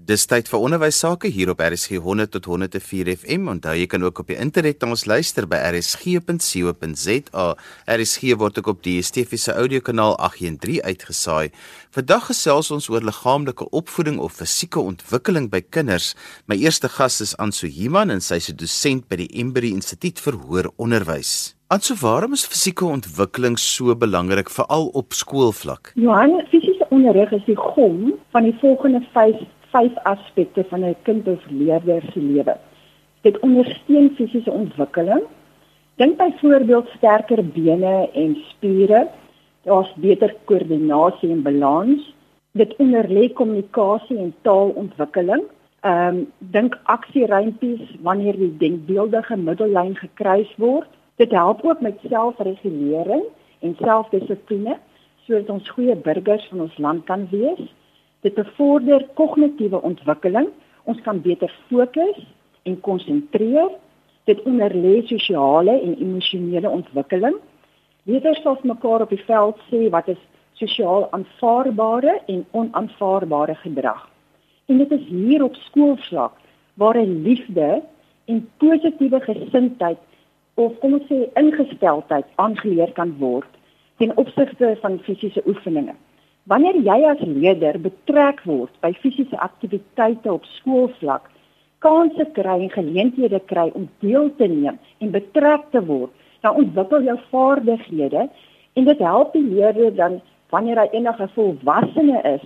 Dis tyd vir onderwys sake hier op RSG 100 tot 104 FM. Onthou jy kan ook op die internet na ons luister by rsg.co.za. RSG word ook op die DSTV se audiokanaal 813 uitgesaai. Vandag gesels ons oor liggaamlike opvoeding of fisieke ontwikkeling by kinders. My eerste gas is Anso Himan en sy is 'n dosent by die Embry Instituut vir Hoër Onderwys. Anso, waarom is fisieke ontwikkeling so belangrik veral op skoolvlak? Johan, fisiese onderrig is die gom van die volgende vyf aspekte van 'n kind of leerder se lewe. Dit ondersteun fisiese ontwikkeling. Dink byvoorbeeld sterker bene en spiere. Daar's beter koördinasie en balans. Dit onderlê kommunikasie en taalontwikkeling. Ehm um, dink aksieruimpies wanneer die denkbeeldige middellyn gekruis word. Dit help ook met selfregulering en selfdissipline sodat ons goeie burgers van ons land kan wees. Dit bevorder kognitiewe ontwikkeling. Ons kan beter fokus en konsentreer. Dit onderlê sosiale en emosionele ontwikkeling. Leerders sal mekaar op die veld sê wat is sosiaal aanvaarbare en onaanvaarbare gedrag. En dit is hier op skoolvlak waar 'n liefde en positiewe gesindheid of kom ons sê ingesteldheid aangeleer kan word ten opsigte van fisiese oefeninge. Wanneer jy as leier betrek word by fisiese aktiwiteite op skoolvlak, kanse kry en geleenthede kry om deel te neem en betrek te word, dan ontwikkel jy vaardighede en dit help die leerder dan wanneer hy enige volwassene is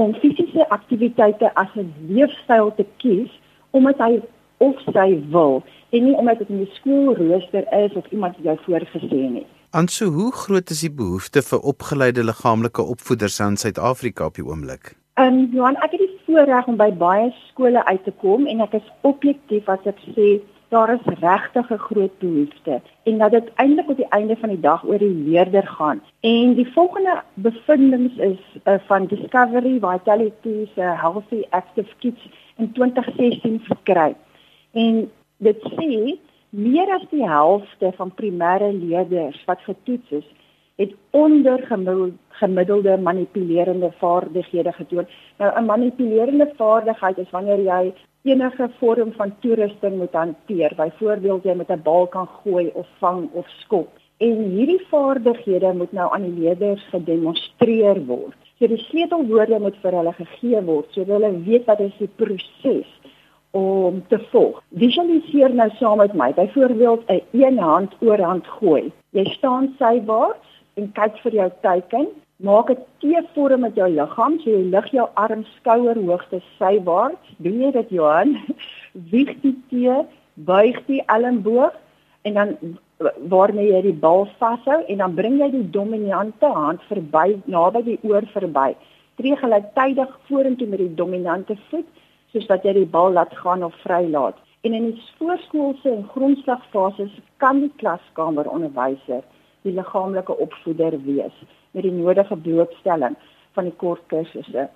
om fisiese aktiwiteite as 'n leefstyl te kies omdat hy of sy wil en nie omdat dit in die skoolrooster is of iemand jou voorgesê het. Anso, hoe groot is die behoefte vir opgeleide liggaamlike opvoeders in Suid-Afrika op die oomblik? Ehm um, Johan, ek het die voorreg om by baie skole uit te kom en ek is objektief as ek sê daar is regtig 'n groot behoefte en dat dit eintlik op die einde van die dag oor die leerder gaan. En die volgende bevindinge is uh, van Discovery Vitality se uh, Healthy Active Kids in 2016 verkry. En dit sê Meer as die helfte van primêre leerders wat getoets is, het ondergemiddelde manipulerende vaardighede getoon. Nou 'n manipulerende vaardigheid is wanneer jy enige vorm van toerusting moet hanteer, byvoorbeeld jy met 'n bal kan gooi of vang of skop. En hierdie vaardighede moet nou aan die leerders gedemonstreer word. So die sleutelwoorde moet vir hulle gegee word sodat hulle weet wat is die proses om te volg. Visualiseer nou saam met my. Byvoorbeeld 'n een hand oor hand gooi. Jy staan sywaarts en kyk vir jou teiken. Maak 'n T-vorm met jou liggaam, so jy lig jou arm skouerhoogte sywaarts. Doen jy dit, Johan? Wieg die T, buig die elmboog en dan waarmee jy die bal vashou en dan bring jy die dominante hand verby naby die oor verby. Tree gelyktydig vorentoe met die dominante voet soos wat jy die bal laat gaan of vrylaat. En in die voorskoolse en grondslagfases kan die klaskamer onderwyser die liggaamlike opvoeder wees met die nodige blootstelling van die kort kursusse.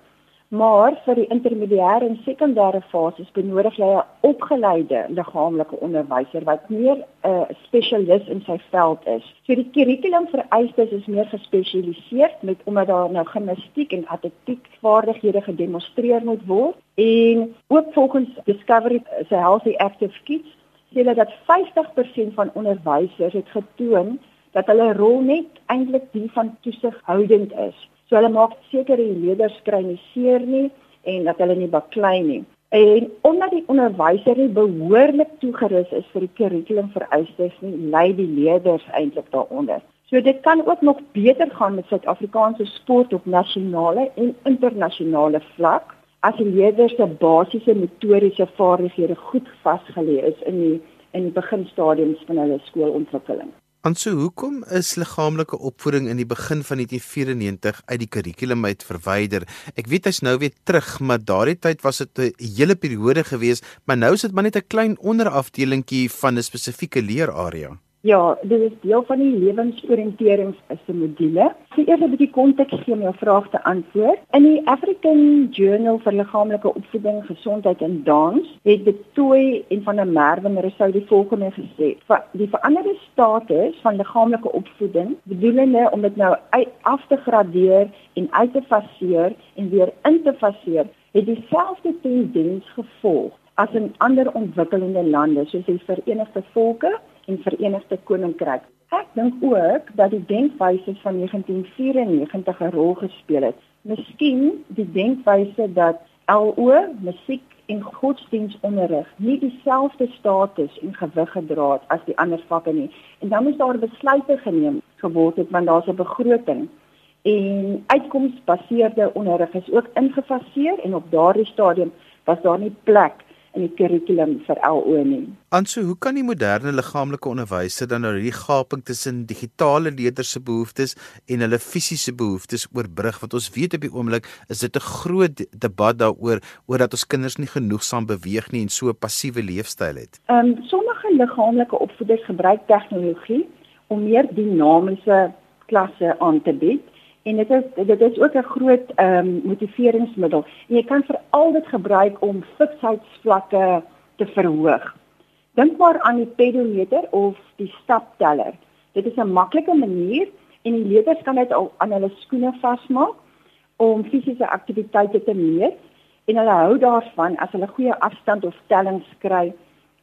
Maar vir die intermediêre en sekondêre fases benodig jy 'n opgeleide liggaamlike onderwyser wat meer 'n uh, spesialis in sy veld is. So die kurrikulum vereistes is meer gespesialiseer met omdat daar nou gimnastiek en atletiek vaardighede gedemonstreer moet word en ook volgens Discovery se Healthy Active Kids sê hulle dat 50% van onderwysers het getoon dat hulle rol net eintlik die van toesighoudend is. So hulle maak seker die leerders kry nie seer nie en dat hulle nie baklei nie. En omdat die onderwyser nie behoorlik toegerus is vir die kurrikulum vereistes nie, lei die leerders eintlik daaronder. So dit kan ook nog beter gaan met Suid-Afrikaanse sport op nasionale en internasionale vlak as die leerders se basiese motoriese vaardighede goed vasgelê is in die in die beginstadiums van hulle skoolontwikkeling. Anso, hoekom is liggaamlike opvoeding in die begin van 1994 uit die kurrikulum uit verwyder? Ek weet hy's nou weer terug, maar daardie tyd was dit 'n hele periode gewees, maar nou is dit maar net 'n klein onderafdelingkie van 'n spesifieke leerarea. Ja, dit is deel van die lewensoriëntering as 'n module. Vir eers 'n bietjie konteks gee om jou vraag te antwoord. In die African Journal vir Liggaamlike Opvoeding, Gesondheid en Dans het Betoy en van der Merwe Rousseau die volgende gesê: "Die veranderde status van liggaamlike opvoeding, bedoelende om dit nou af te gradeer en uit te faseer en weer in te faseer, het dieselfde tendens gevolg as in ander ontwikkelende lande soos die Verenigde Volke en Verenigde Koninkryk. Ek dink ook dat die denkwyse van 1994 'n rol gespeel het. Miskien die denkwyse dat LO, musiek en godsdienstonderrig nie dieselfde status en gewig gedra het as die ander vakke nie. En dan moes daar besluite geneem geword het want daar's 'n begroting en uitkomsgebaseerde onderrig is ook ingefaseer en op daardie stadium was daar nie plek in die kurrikulum vir LO nie. Anso, hoe kan die moderne liggaamlike onderwyser dan nou hierdie gaping tussen digitale leerders se behoeftes en hulle fisiese behoeftes oorbrug? Want ons weet op die oomblik is dit 'n groot debat daaroor oor dat ons kinders nie genoegsaam beweeg nie en so 'n passiewe leefstyl het. Ehm um, sommige liggaamlike opvoeders gebruik tegnologie om meer dinamiese klasse aan te bied en dit is dit is ook 'n groot ehm um, motiveringsmiddel. En jy kan veral dit gebruik om fiksheidsvlakke te verhoog. Dink maar aan die pedometer of die stapteller. Dit is 'n maklike manier en die leerders kan dit al aan hulle skoene vasmaak om fisiese aktiwiteite te meet en hulle hou daarvan as hulle goeie afstand of tellings kry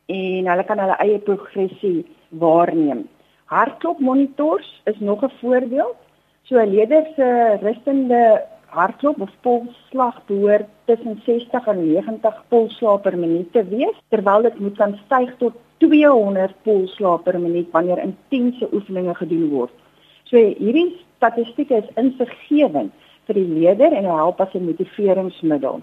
en hulle kan hulle eie progressie waarneem. Hartklopmonitors is nog 'n voorbeeld So 'n leerder se rustende hartklop of polsslag behoort tussen 60 en 90 polsslae per minuut te wees, terwyl dit moet kan styg tot 200 polsslae per minuut wanneer intense oefeninge gedoen word. So hierdie statistieke is insiggewend vir die leerder en help as 'n motiveringsmiddel.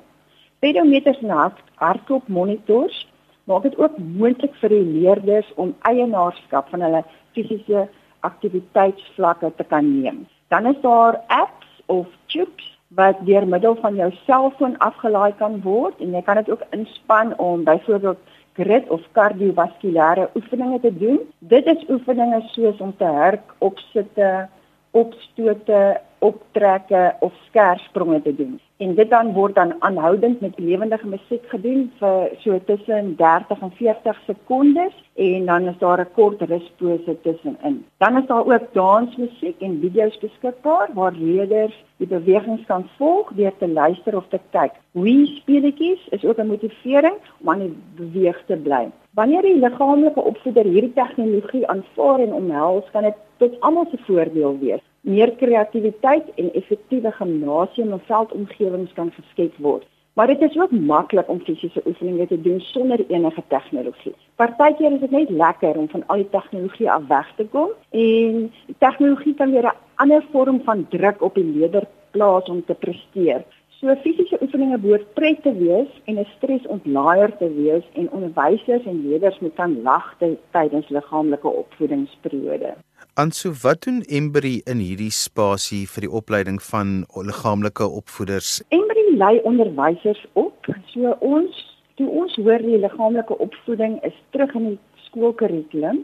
Pedometers en hartklop monitors maak dit ook moontlik vir die leerders om eienaarskap van hulle fisiese aktiwiteitsvlakke te kan neem. Dan is daar apps of chips wat deur middel van jou selfoon afgelaai kan word en jy kan dit ook inspann om byvoorbeeld grit of kardiovaskulêre oefeninge te doen. Dit is oefeninge soos om te hurk, opsitte, opstote, optrekke of skerspronge te doen en dit dan word dan aanhoudend met lewendige musiek gedoen vir so tussen 30 en 40 sekondes en dan is daar 'n kort ruspose tussenin. Dan is daar ook dansmusiek en video's beskikbaar waar leerders die bewegings kan volg deur te luister of te kyk. Wie speletjies is ook 'n motivering om aan die beweeg te bly. Wanneer die liggaamlike opvoeder hierdie tegnologie aanvaar en omhels, kan dit tot almal se voordeel wees meer kreatiwiteit en effektiewe gimnasium en veldomgewings kan geskep word. Maar dit is ook maklik om fisiese oefeninge te doen sonder enige tegnologie. Partykeer is dit net lekker om van al die tegnologie af weg te kom en tegnologie kan weer 'n ander vorm van druk op die leerder plaas om te presteer. So fisiese oefeninge behoort pret te wees en 'n stresontlaaier te wees en onderwysers en leerders moet kan lag tydens liggaamlike opvoedingsperiode. Anso, wat doen Embry in hierdie spasie vir die opleiding van liggaamlike opvoeders? Embry lei onderwysers op. So ons, toe ons hoor die liggaamlike opvoeding is terug in die skoolkurrikulum,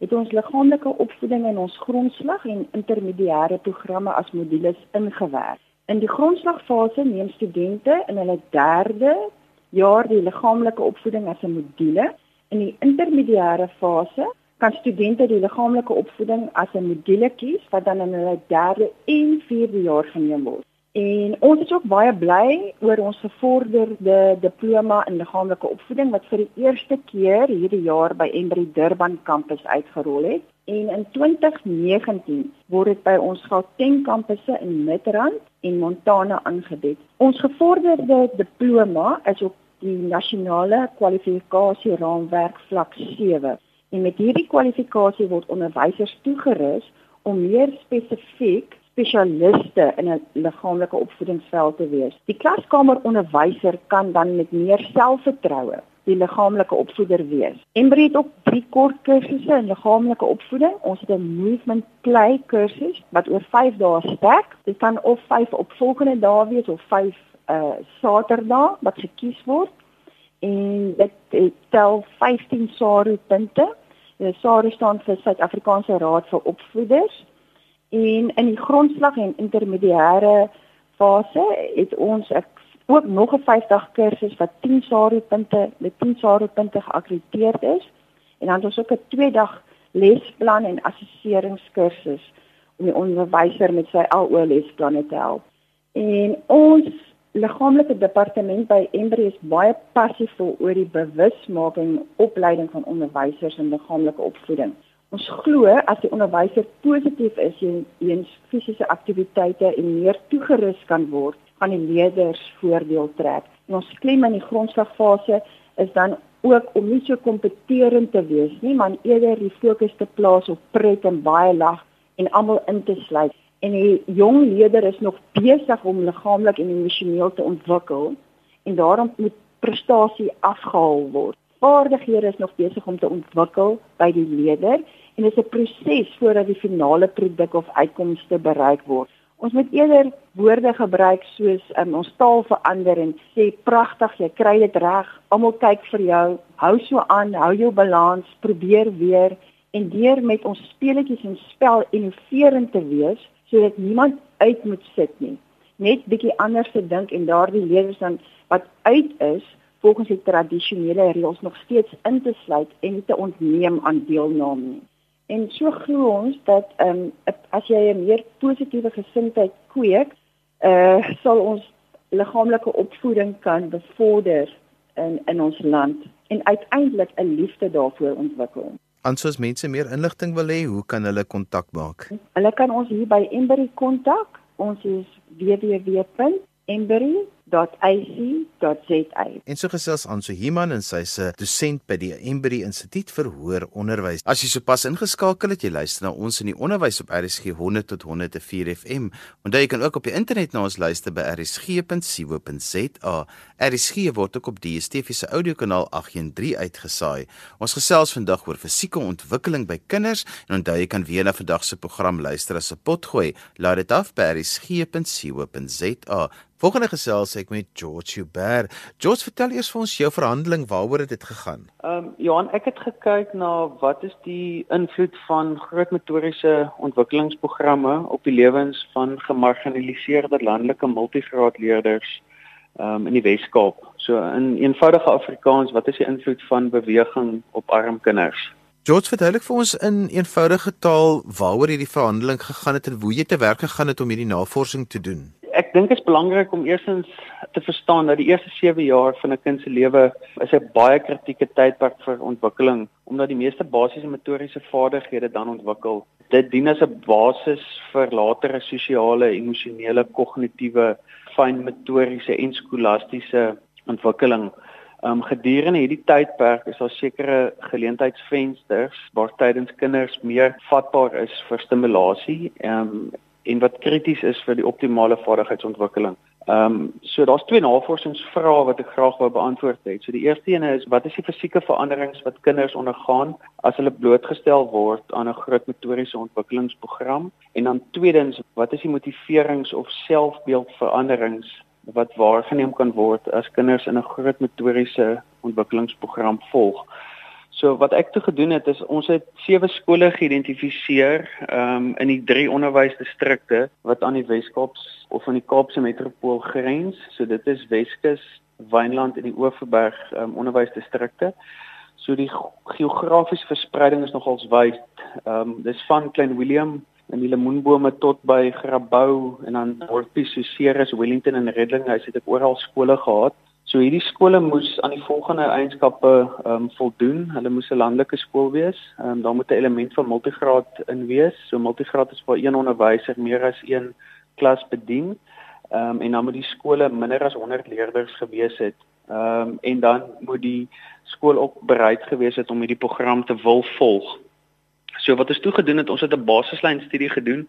het ons liggaamlike opvoeding in ons grondslag en intermediêre programme as modules ingewerk. In die grondslagfase neem studente in hulle derde jaar die liggaamlike opvoeding as 'n module. In die intermediêre fase kan studente die liggaamlike opvoeding as 'n module kies wat dan in hulle derde en vierde jaar geneem word. En ons is ook baie bly oor ons gevorderde diploma in liggaamlike opvoeding wat vir die eerste keer hierdie jaar by Embry Durban kampus uitgerol het. En in 2019 word dit by ons Gauteng kampusse in Midrand en Montana aangebied. Ons gevorderde diploma is op die nasionale kwalifikasie raamwerk vlak 7 En met hierdie kwalifikasie word onderwysers toegerus om meer spesifiek spesialiste in 'n liggaamlike opvoedingsveld te wees. Die klaskameronderwyser kan dan met meer selfvertroue die liggaamlike opvoeder wees. Embry het ook drie kort kursusse in liggaamlike opvoeding. Ons het 'n movement play kursus wat oor 5 dae strek. Dit kan of 5 opvolgende dae wees of 5 uh Saterdae wat gekies word en dit tel 15 SARU punte. Die SARU staan vir Suid-Afrikaanse Raad vir Opvoeders. En in die grondslag en intermediêre fase het ons ook nog 'n 50 kursus wat 10 SARU punte met 10 SARU punte geakkrediteerd is. En dan het ons ook 'n 2 dag lesplan en assesseringskursus om die onderwyser met sy LO lesplanne te help. En ons liggaamlike departement by Embry is baie passief oor die bewusmaking opleiding van onderwysers in liggaamlike opvoeding. Ons glo as die onderwyser positief is teenoor fisiese aktiwiteite en meer toegerus kan word, gaan die leerders voordeel trek. En ons klem in die grondslagfase is dan ook om nie so kompeterend te wees nie, maar eerder die fokus te plaas op pret en baie lag en almal in te sluit. En die jong leerder is nog besig om liggaamlik en emosioneel te ontwikkel en daarom moet prestasie afgehaal word. Vaardighede is nog besig om te ontwikkel by die leerder en dit is 'n proses voordat die finale produk of uitkomste bereik word. Ons moet eerder woorde gebruik soos um, ons taal verander en sê pragtig, jy kry dit reg. Almal kyk vir jou. Hou so aan, hou jou balans, probeer weer en deur met ons speletjies en spel innoverend te wees sodat niemand uit moet sit nie. Net bietjie anders te dink en daardie leerders dan wat uit is volgens die tradisionele reëls nog steeds in te sluit en te ontneem aan deelname nie. En so glo ons dat ehm um, as jy 'n meer positiewe gesindheid kweek, eh uh, sal ons liggaamlike opvoeding kan bevorder in in ons land en uiteindelik 'n liefde daarvoor ontwikkel. Ansoos mense meer inligting wil hê, hoe kan hulle kontak maak? Hulle kan ons hier by Embry kontak. Ons is www.embry www.ac.za. En so gesels aan so Himan en sy se dosent by die Embry Instituut vir Hoër Onderwys. As jy sopas ingeskakel het, jy luister na ons in die onderwys op RSG 100 tot 104 FM. Onthou jy kan ook op die internet na ons luister by rsg.co.za. RSG word ook op DSTV se audiokanaal 813 uitgesaai. Ons gesels vandag oor fisieke ontwikkeling by kinders en onthou jy kan weer na vandag se program luister as 'n potgooi. Laat dit af by rsg.co.za. Volgende gesels ek met George Hubert. George, vertel eers vir ons jou verhandeling, waaroor het dit gegaan? Ehm um, Johan, ek het gekyk na wat is die invloed van groot motoriese ontwikkelingsprogramme op die lewens van gemarginaliseerde landelike multigraadleerders ehm um, in die Wes-Kaap. So in eenvoudige Afrikaans, wat is die invloed van beweging op arm kinders? George, verduidelik vir ons in eenvoudige taal waaroor hierdie verhandeling gegaan het en hoe jy te werk gegaan het om hierdie navorsing te doen ek dink dit is belangrik om eersins te verstaan dat die eerste 7 jaar van 'n kind se lewe is 'n baie kritieke tydperk vir ontwikkeling omdat die meeste basiese motoriese vaardighede dan ontwikkel. Dit dien as 'n basis vir latere sosiale, emosionele, kognitiewe, fynmotoriese en skolastiese ontwikkeling. Um gedurende hierdie tydperk is daar sekere geleentheidsvensters waar tydens kinders meer vatbaar is vir stimulasie. Um en wat krities is vir die optimale vaardigheidsontwikkeling. Ehm um, so daar's twee navorsingsvrae wat ek graag wou beantwoord het. So die eerste een is wat is die fisieke veranderings wat kinders ondergaan as hulle blootgestel word aan 'n groot motoriese ontwikkelingsprogram? En dan tweedens, wat is die motiverings of selfbeeldveranderings wat waargeneem kan word as kinders in 'n groot motoriese ontwikkelingsprogram volg? So wat ek toe gedoen het is ons het sewe skole geïdentifiseer um, in die drie onderwysdistrikte wat aan die Wes-Kaap of aan die Kaapse metropool grens. So dit is Weskus, Wynland en die Oeverberg um, onderwysdistrikte. So die geografiese verspreiding is nogals wyd. Ehm um, dis van Klein Willem en die lemoenbome tot by Grabouw en dan Dorpie, Ceres, Wellington en Redling. Hy het ek oral skole gehad. So hierdie skole moes aan die volgende eienskappe ehm um, voldoen. Hulle moes 'n landelike skool wees. Ehm um, daar moet 'n element van multigraad in wees. So multigraad is waar een onderwyser meer as een klas bedien. Ehm um, en dan moet die skole minder as 100 leerders gewees het. Ehm um, en dan moet die skool ook bereid gewees het om hierdie program te wil volg. So wat ons toe gedoen het, ons het 'n basislyn studie gedoen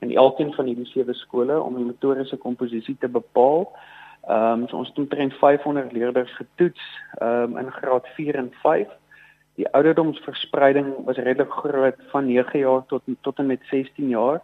in elkeen van hierdie sewe skole om die motoriese komposisie te bepaal. Ehm um, so ons het omtrent 500 leerders getoets ehm um, in graad 4 en 5. Die ouderdomsverspreiding was redelik groot van 9 jaar tot tot en met 16 jaar.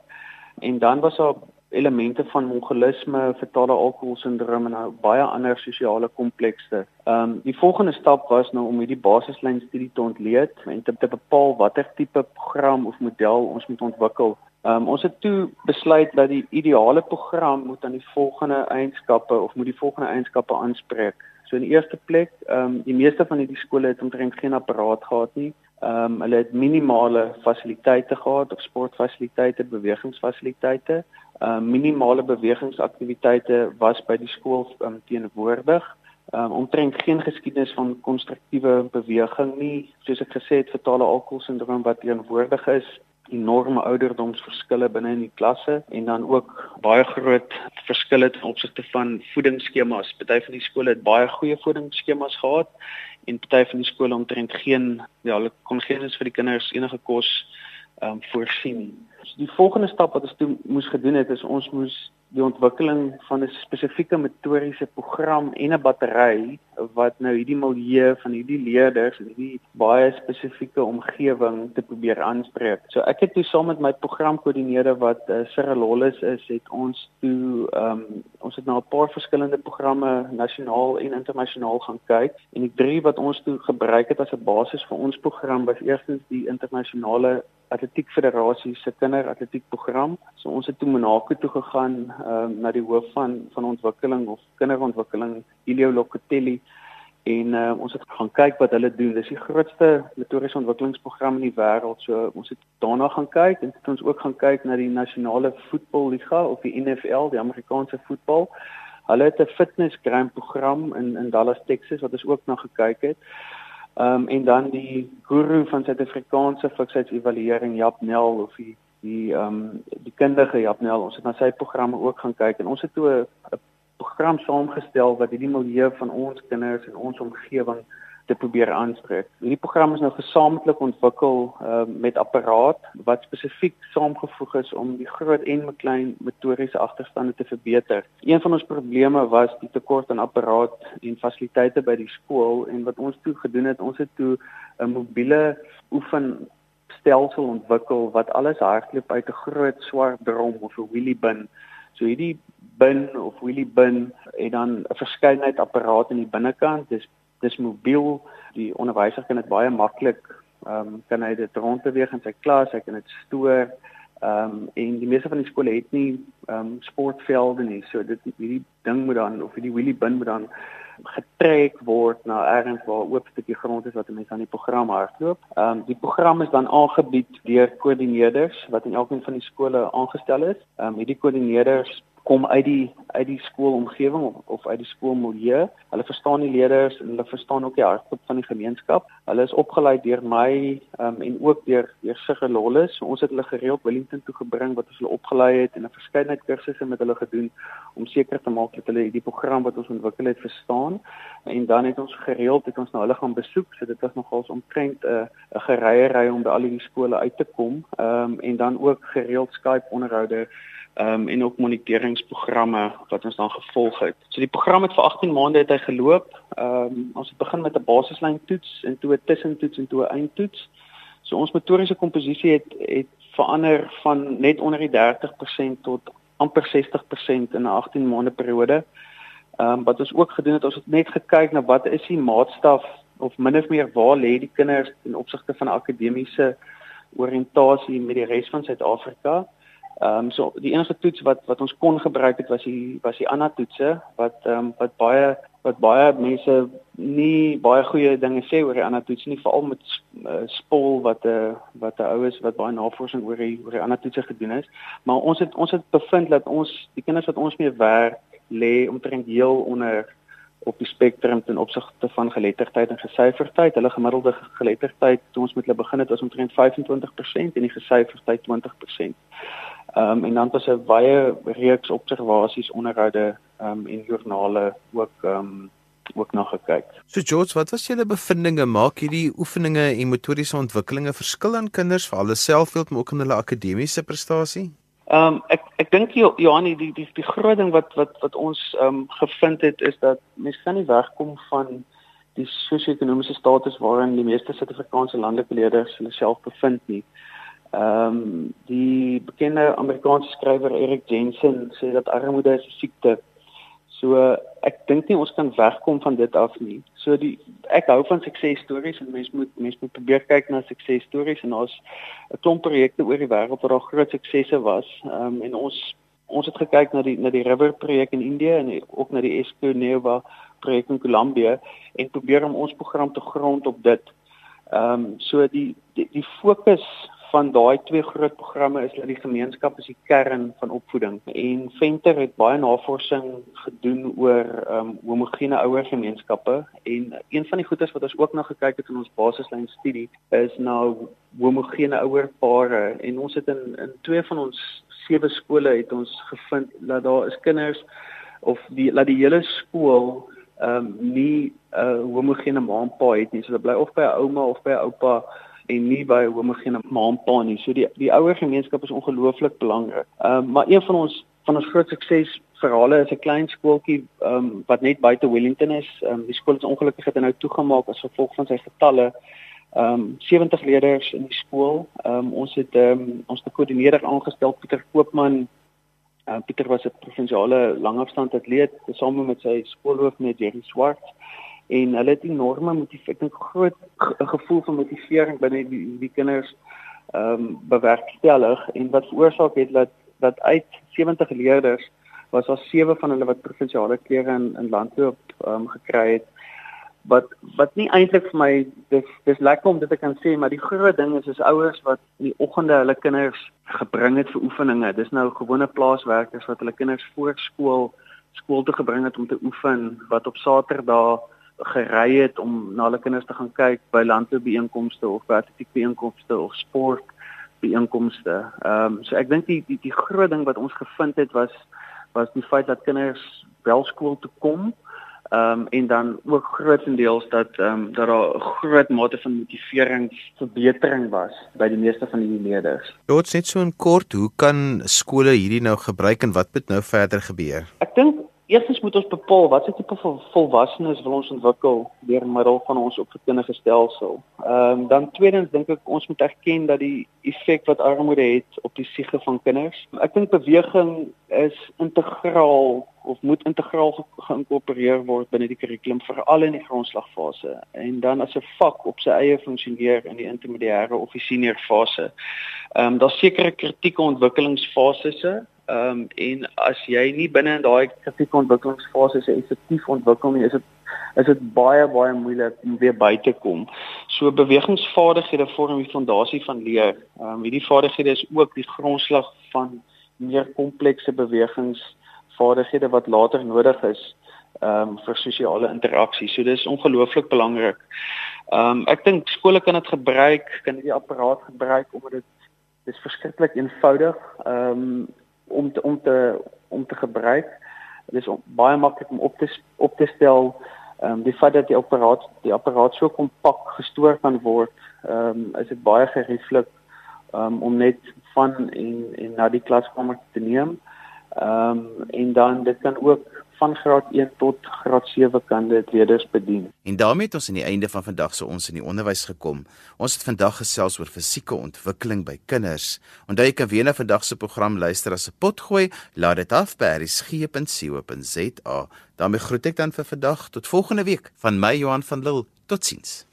En dan was daar elemente van mongolisme, fetale alkoholsindroom en nou baie ander sosiale komplekse. Ehm um, die volgende stap was nou om hierdie basislyn studie te ontleed en te, te bepaal watter tipe program of model ons moet ontwikkel Um, ons het toe besluit dat die ideale program moet aan die volgende eienskappe of moet die volgende eienskappe aanspreek. So in die eerste plek, ehm um, die meeste van hierdie skole het omtrent geen apparaat gehad nie. Ehm um, hulle het minimale fasiliteite gehad, of sportfasiliteite, bewegingsfasiliteite. Uh minimale bewegingsaktiwiteite was by die skool um, teenwoordig. Um omtrent geen geskiedenis van konstruktiewe beweging nie, soos ek gesê het, fatale alkoholsindroom wat teenwoordig is enorme ouderdomsverskille binne in die klasse en dan ook baie groot verskille ten opsigte van voedingsskemas. Party van die skole het baie goeie voedingsskemas gehad en party van die skole omtrent geen ja, hulle kon geen eens vir die kinders enige kos ehm um, voorsien. So die volgende stap wat ons toe moes gedoen het is ons moes die ontwikkeling van 'n spesifieke metodiese program en 'n battery wat nou hierdie milieu van hierdie leerders en hierdie baie spesifieke omgewing te probeer aanspreek. So ek het toe saam met my programkoördineerder wat uh, Cyril Hollis is, het ons toe ehm um, ons het na 'n paar verskillende programme nasionaal en internasionaal gaan kyk en die drie wat ons toe gebruik het as 'n basis vir ons program was eerstens die internasionale Atletiek Federasie se kinderatletiek program. So ons het toe Monaco toe gegaan um, na die hoof van van ontwikkeling of kinderontwikkeling Ilio Locatelli en uh, ons het gaan kyk wat hulle doen. Dis die grootste motoriese ontwikkelingsprogram in die wêreld. So ons het daarna gaan kyk en het ons ook gaan kyk na die nasionale voetballiga of die NFL, die Amerikaanse voetbal. Hulle het 'n fitness gram program in in Dallas, Texas wat ons ook na gekyk het. Ehm um, en dan die guru van Suid-Afrikaanse fiksheidsevaluering Jap Nel of die die ehm um, die kundige Jap Nel. Ons het na sy programme ook gaan kyk en ons het toe 'n program saamgestel wat hierdie milieu van ons kinders en ons omgewing te probeer aanspreek. Hierdie program is nou gesamentlik ontwikkel uh, met apparaat wat spesifiek saamgevoeg is om die groot en klein motoriese agterstande te verbeter. Een van ons probleme was die tekort aan apparaat en fasiliteite by die skool en wat ons toe gedoen het, ons het toe 'n mobiele oefen stelsel ontwikkel wat alles hardloop uit 'n groot swart drom of 'n wheelie bin. So hierdie bin of wheelie bin het dan 'n verskeidenheid apparate aan die binnekant. Dis dis mobiel. Die onderwyser kan dit baie maklik ehm um, kan hy dit rondbeweeg in sy klas, hy kan dit stoor. Ehm um, en die meeste van die skole het nie ehm um, sportvelde nie. So dit hierdie ding moet dan of hierdie wheelie bin moet dan getrek word na ergens waar oop stukkie grond is wat mense aan die program hardloop. Ehm um, die program is dan aangebied deur koördineerders wat in elkeen van die skole aangestel is. Ehm um, hierdie koördineerders kom uit die uit die skoolomgewing of, of uit die skoolmilieu. Hulle verstaan die leerders en hulle verstaan ook die hartklop van die gemeenskap. Hulle is opgelei deur my um, en ook deur deur Sigge Lolles. So ons het hulle gereeld Wellington toe gebring wat ons hulle opgelei het en 'n verskeidenheid kursusse met hulle gedoen om seker te maak dat hulle die program wat ons ontwikkel het verstaan. En dan het ons gereeld het ons nou hulle gaan besoek. So dit was nogals omtrent 'n uh, 'n gereierery om by al die skole uit te kom. Ehm um, en dan ook gereeld Skype onderhoude um, en ook moniteringsprogramme wat ons dan gevolg het. So die program het vir 18 maande het hy geloop. Ehm um, ons het begin met 'n basislyn toets en toe 'n tussentoets en toe 'n eindtoets. So ons motoriese komposisie het het verander van net onder die 30% tot amper 60% in 'n 18 maande periode. Ehm um, wat ons ook gedoen het, ons het net gekyk na wat is die maatstaf of min of meer waar lê die kinders in opsigte van akademiese oriëntasie met die res van Suid-Afrika. Ehm um, so die enigste toets wat wat ons kon gebruik het was die was die ANA toetse wat ehm um, wat baie wat baie mense nie baie goeie dinge sê oor die ANA toets nie veral met uh, spol wat 'n uh, wat 'n ou is wat baie navorsing oor die oor die ANA toetse gedoen het. Maar ons het ons het bevind dat ons die kinders wat ons mee werk lê omtrent heel onder op die spektrum ten opsigte van geletterdheid en gesyferdheid. Hulle gemiddelde geletterdheid toe ons met hulle begin het was omtrent 25% en die gesyferdheid 20%. Ehm um, en dan was 'n baie reeks observasies onderhoude ehm um, en joernale ook ehm um, ook na gekyk. So George, wat was julle bevindinge? Maak hierdie oefeninge en motoriese ontwikkelinge verskil aan kinders vir hulle selfbeeld maar ook in hulle akademiese prestasie? Ehm um, ek ek dink Johanni die die die groot ding wat wat wat ons ehm um, gevind het is dat mense kan nie wegkom van die sosio-ekonomiese status waarin die meeste Suid-Afrikaanse landelike leerders hulle self bevind nie. Ehm um, die bekende Amerikaanse skrywer Eric Jensen sê dat armoede 'n siekte. So ek dink nie ons kan wegkom van dit af nie. So die ek hou van suksesstories en mense moet mense moet probeer kyk na suksesstories en ons 'n klomp projekte oor die wêreld waar daar groot suksesse was. Ehm um, en ons ons het gekyk na die na die River projek in Indië en ook na die Esco Nova projek in Kolumbie en probeer om ons program te grond op dit. Ehm um, so die die, die fokus van daai twee groot programme is dat die gemeenskap is die kern van opvoeding. En Venter het baie navorsing gedoen oor um, homogene ouer gemeenskappe. En een van die goedes wat ons ook na gekyk het in ons basislyn studie is nou homogene ouer pare. En ons het in in twee van ons sewe skole het ons gevind dat daar is kinders of die dat die hele skool ehm um, nie 'n uh, homogene ma en pa het nie. So hulle bly of by 'n ouma of by 'n oupa en nie by homogene ma en pa nie. So die die ouer gemeenskap is ongelooflik belangrik. Ehm um, maar een van ons van ons groot sukses verhale is 'n klein skooltjie ehm um, wat net buite Wellington is. Ehm um, die skool is ongelukkig het nou toegemaak as gevolg van sy getalle. Ehm um, 70 leerders in die skool. Ehm um, ons het ehm um, ons te koördineerder aangestel Pieter Koopman. Uh, Pieter was 'n provinsiale langafstand atleet tesame met sy skoolhoof met Jerry Swart en hulle het enorme motivasie, ek dink groot gevoel van motivering binne die, die kinders ehm um, bewerkstellig. En wat veroorsaak het dat dat uit 70 leerders was daar sewe van hulle wat provinsiale klere in in landloop ehm um, gekry het. Wat wat nie eintlik vir my dis dis lekker om dit te kan sê maar die groot ding is is ouers wat in die oggende hulle kinders gebring het vir oefeninge. Dis nou gewone plaaswerkers wat hulle kinders voor skool skool toe gebring het om te oefen wat op Saterdag gery het om na hulle kinders te gaan kyk by landboubeeenkomste of by atletiekbeeenkomste of sport beeenkomste. Ehm um, so ek dink die, die die groot ding wat ons gevind het was was die feit dat kinders wel skool toe kom. Ehm um, en dan ook grootendeels dat ehm um, dat daar 'n groot mate van motiveringsverbetering was by die meeste van die leerders. Dit net so in kort, hoe kan skole hierdie nou gebruik en wat moet nou verder gebeur? Ek dink Eerstens moet ons bepaal watse tipe van volwassenes wil ons ontwikkel deur middel van ons opvoedkundige stelsel. Ehm um, dan tweedens dink ek ons moet erken dat die effek wat armoede het op die siege van kinders. Ek dink beweging is integraal of moet integraal geïnkorporeer word binne die kurrikulum veral in die grondslagfase en dan as 'n vak op sy eie funksioneer in die intermediêre of die senior fase. Ehm um, daar's sekere kritieke ontwikkelingsfases Ehm um, en as jy nie binne in daai kritieke ontwikkelingsfase se effektief ontwikkel nie, is dit is dit baie baie moeilik om weer by te kom. So bewegingsvaardighede vorm die fondasie van leer. Ehm um, hierdie vaardighede is ook die grondslag van meer komplekse bewegingsvaardighede wat later nodig is ehm um, vir sosiale interaksie. So dis ongelooflik belangrik. Ehm um, ek dink skole kan dit gebruik, kan die apparaat gebruik omdat dit dis verskriklik eenvoudig. Ehm um, om te, om te om te gebruik. Dit is baie maklik om op te op te stel. Ehm um, die feit dat die apparaat die apparaat so kompak gestoor kan word, ehm um, is dit baie gerieflik um, om net van en en na die klaskamer te neem. Ehm um, en dan dit kan ook van graad 1 tot graad 7 kan dit leerders bedien. En daarmee het ons aan die einde van vandag se ons in die onderwys gekom. Ons het vandag gesels oor fisieke ontwikkeling by kinders. Onthou jy kan weer na vandag se program luister as 'n potgooi. Laat dit af by resg.co.za. daarmee groet ek dan vir vandag tot volgende week van my Johan van Lille. Totsiens.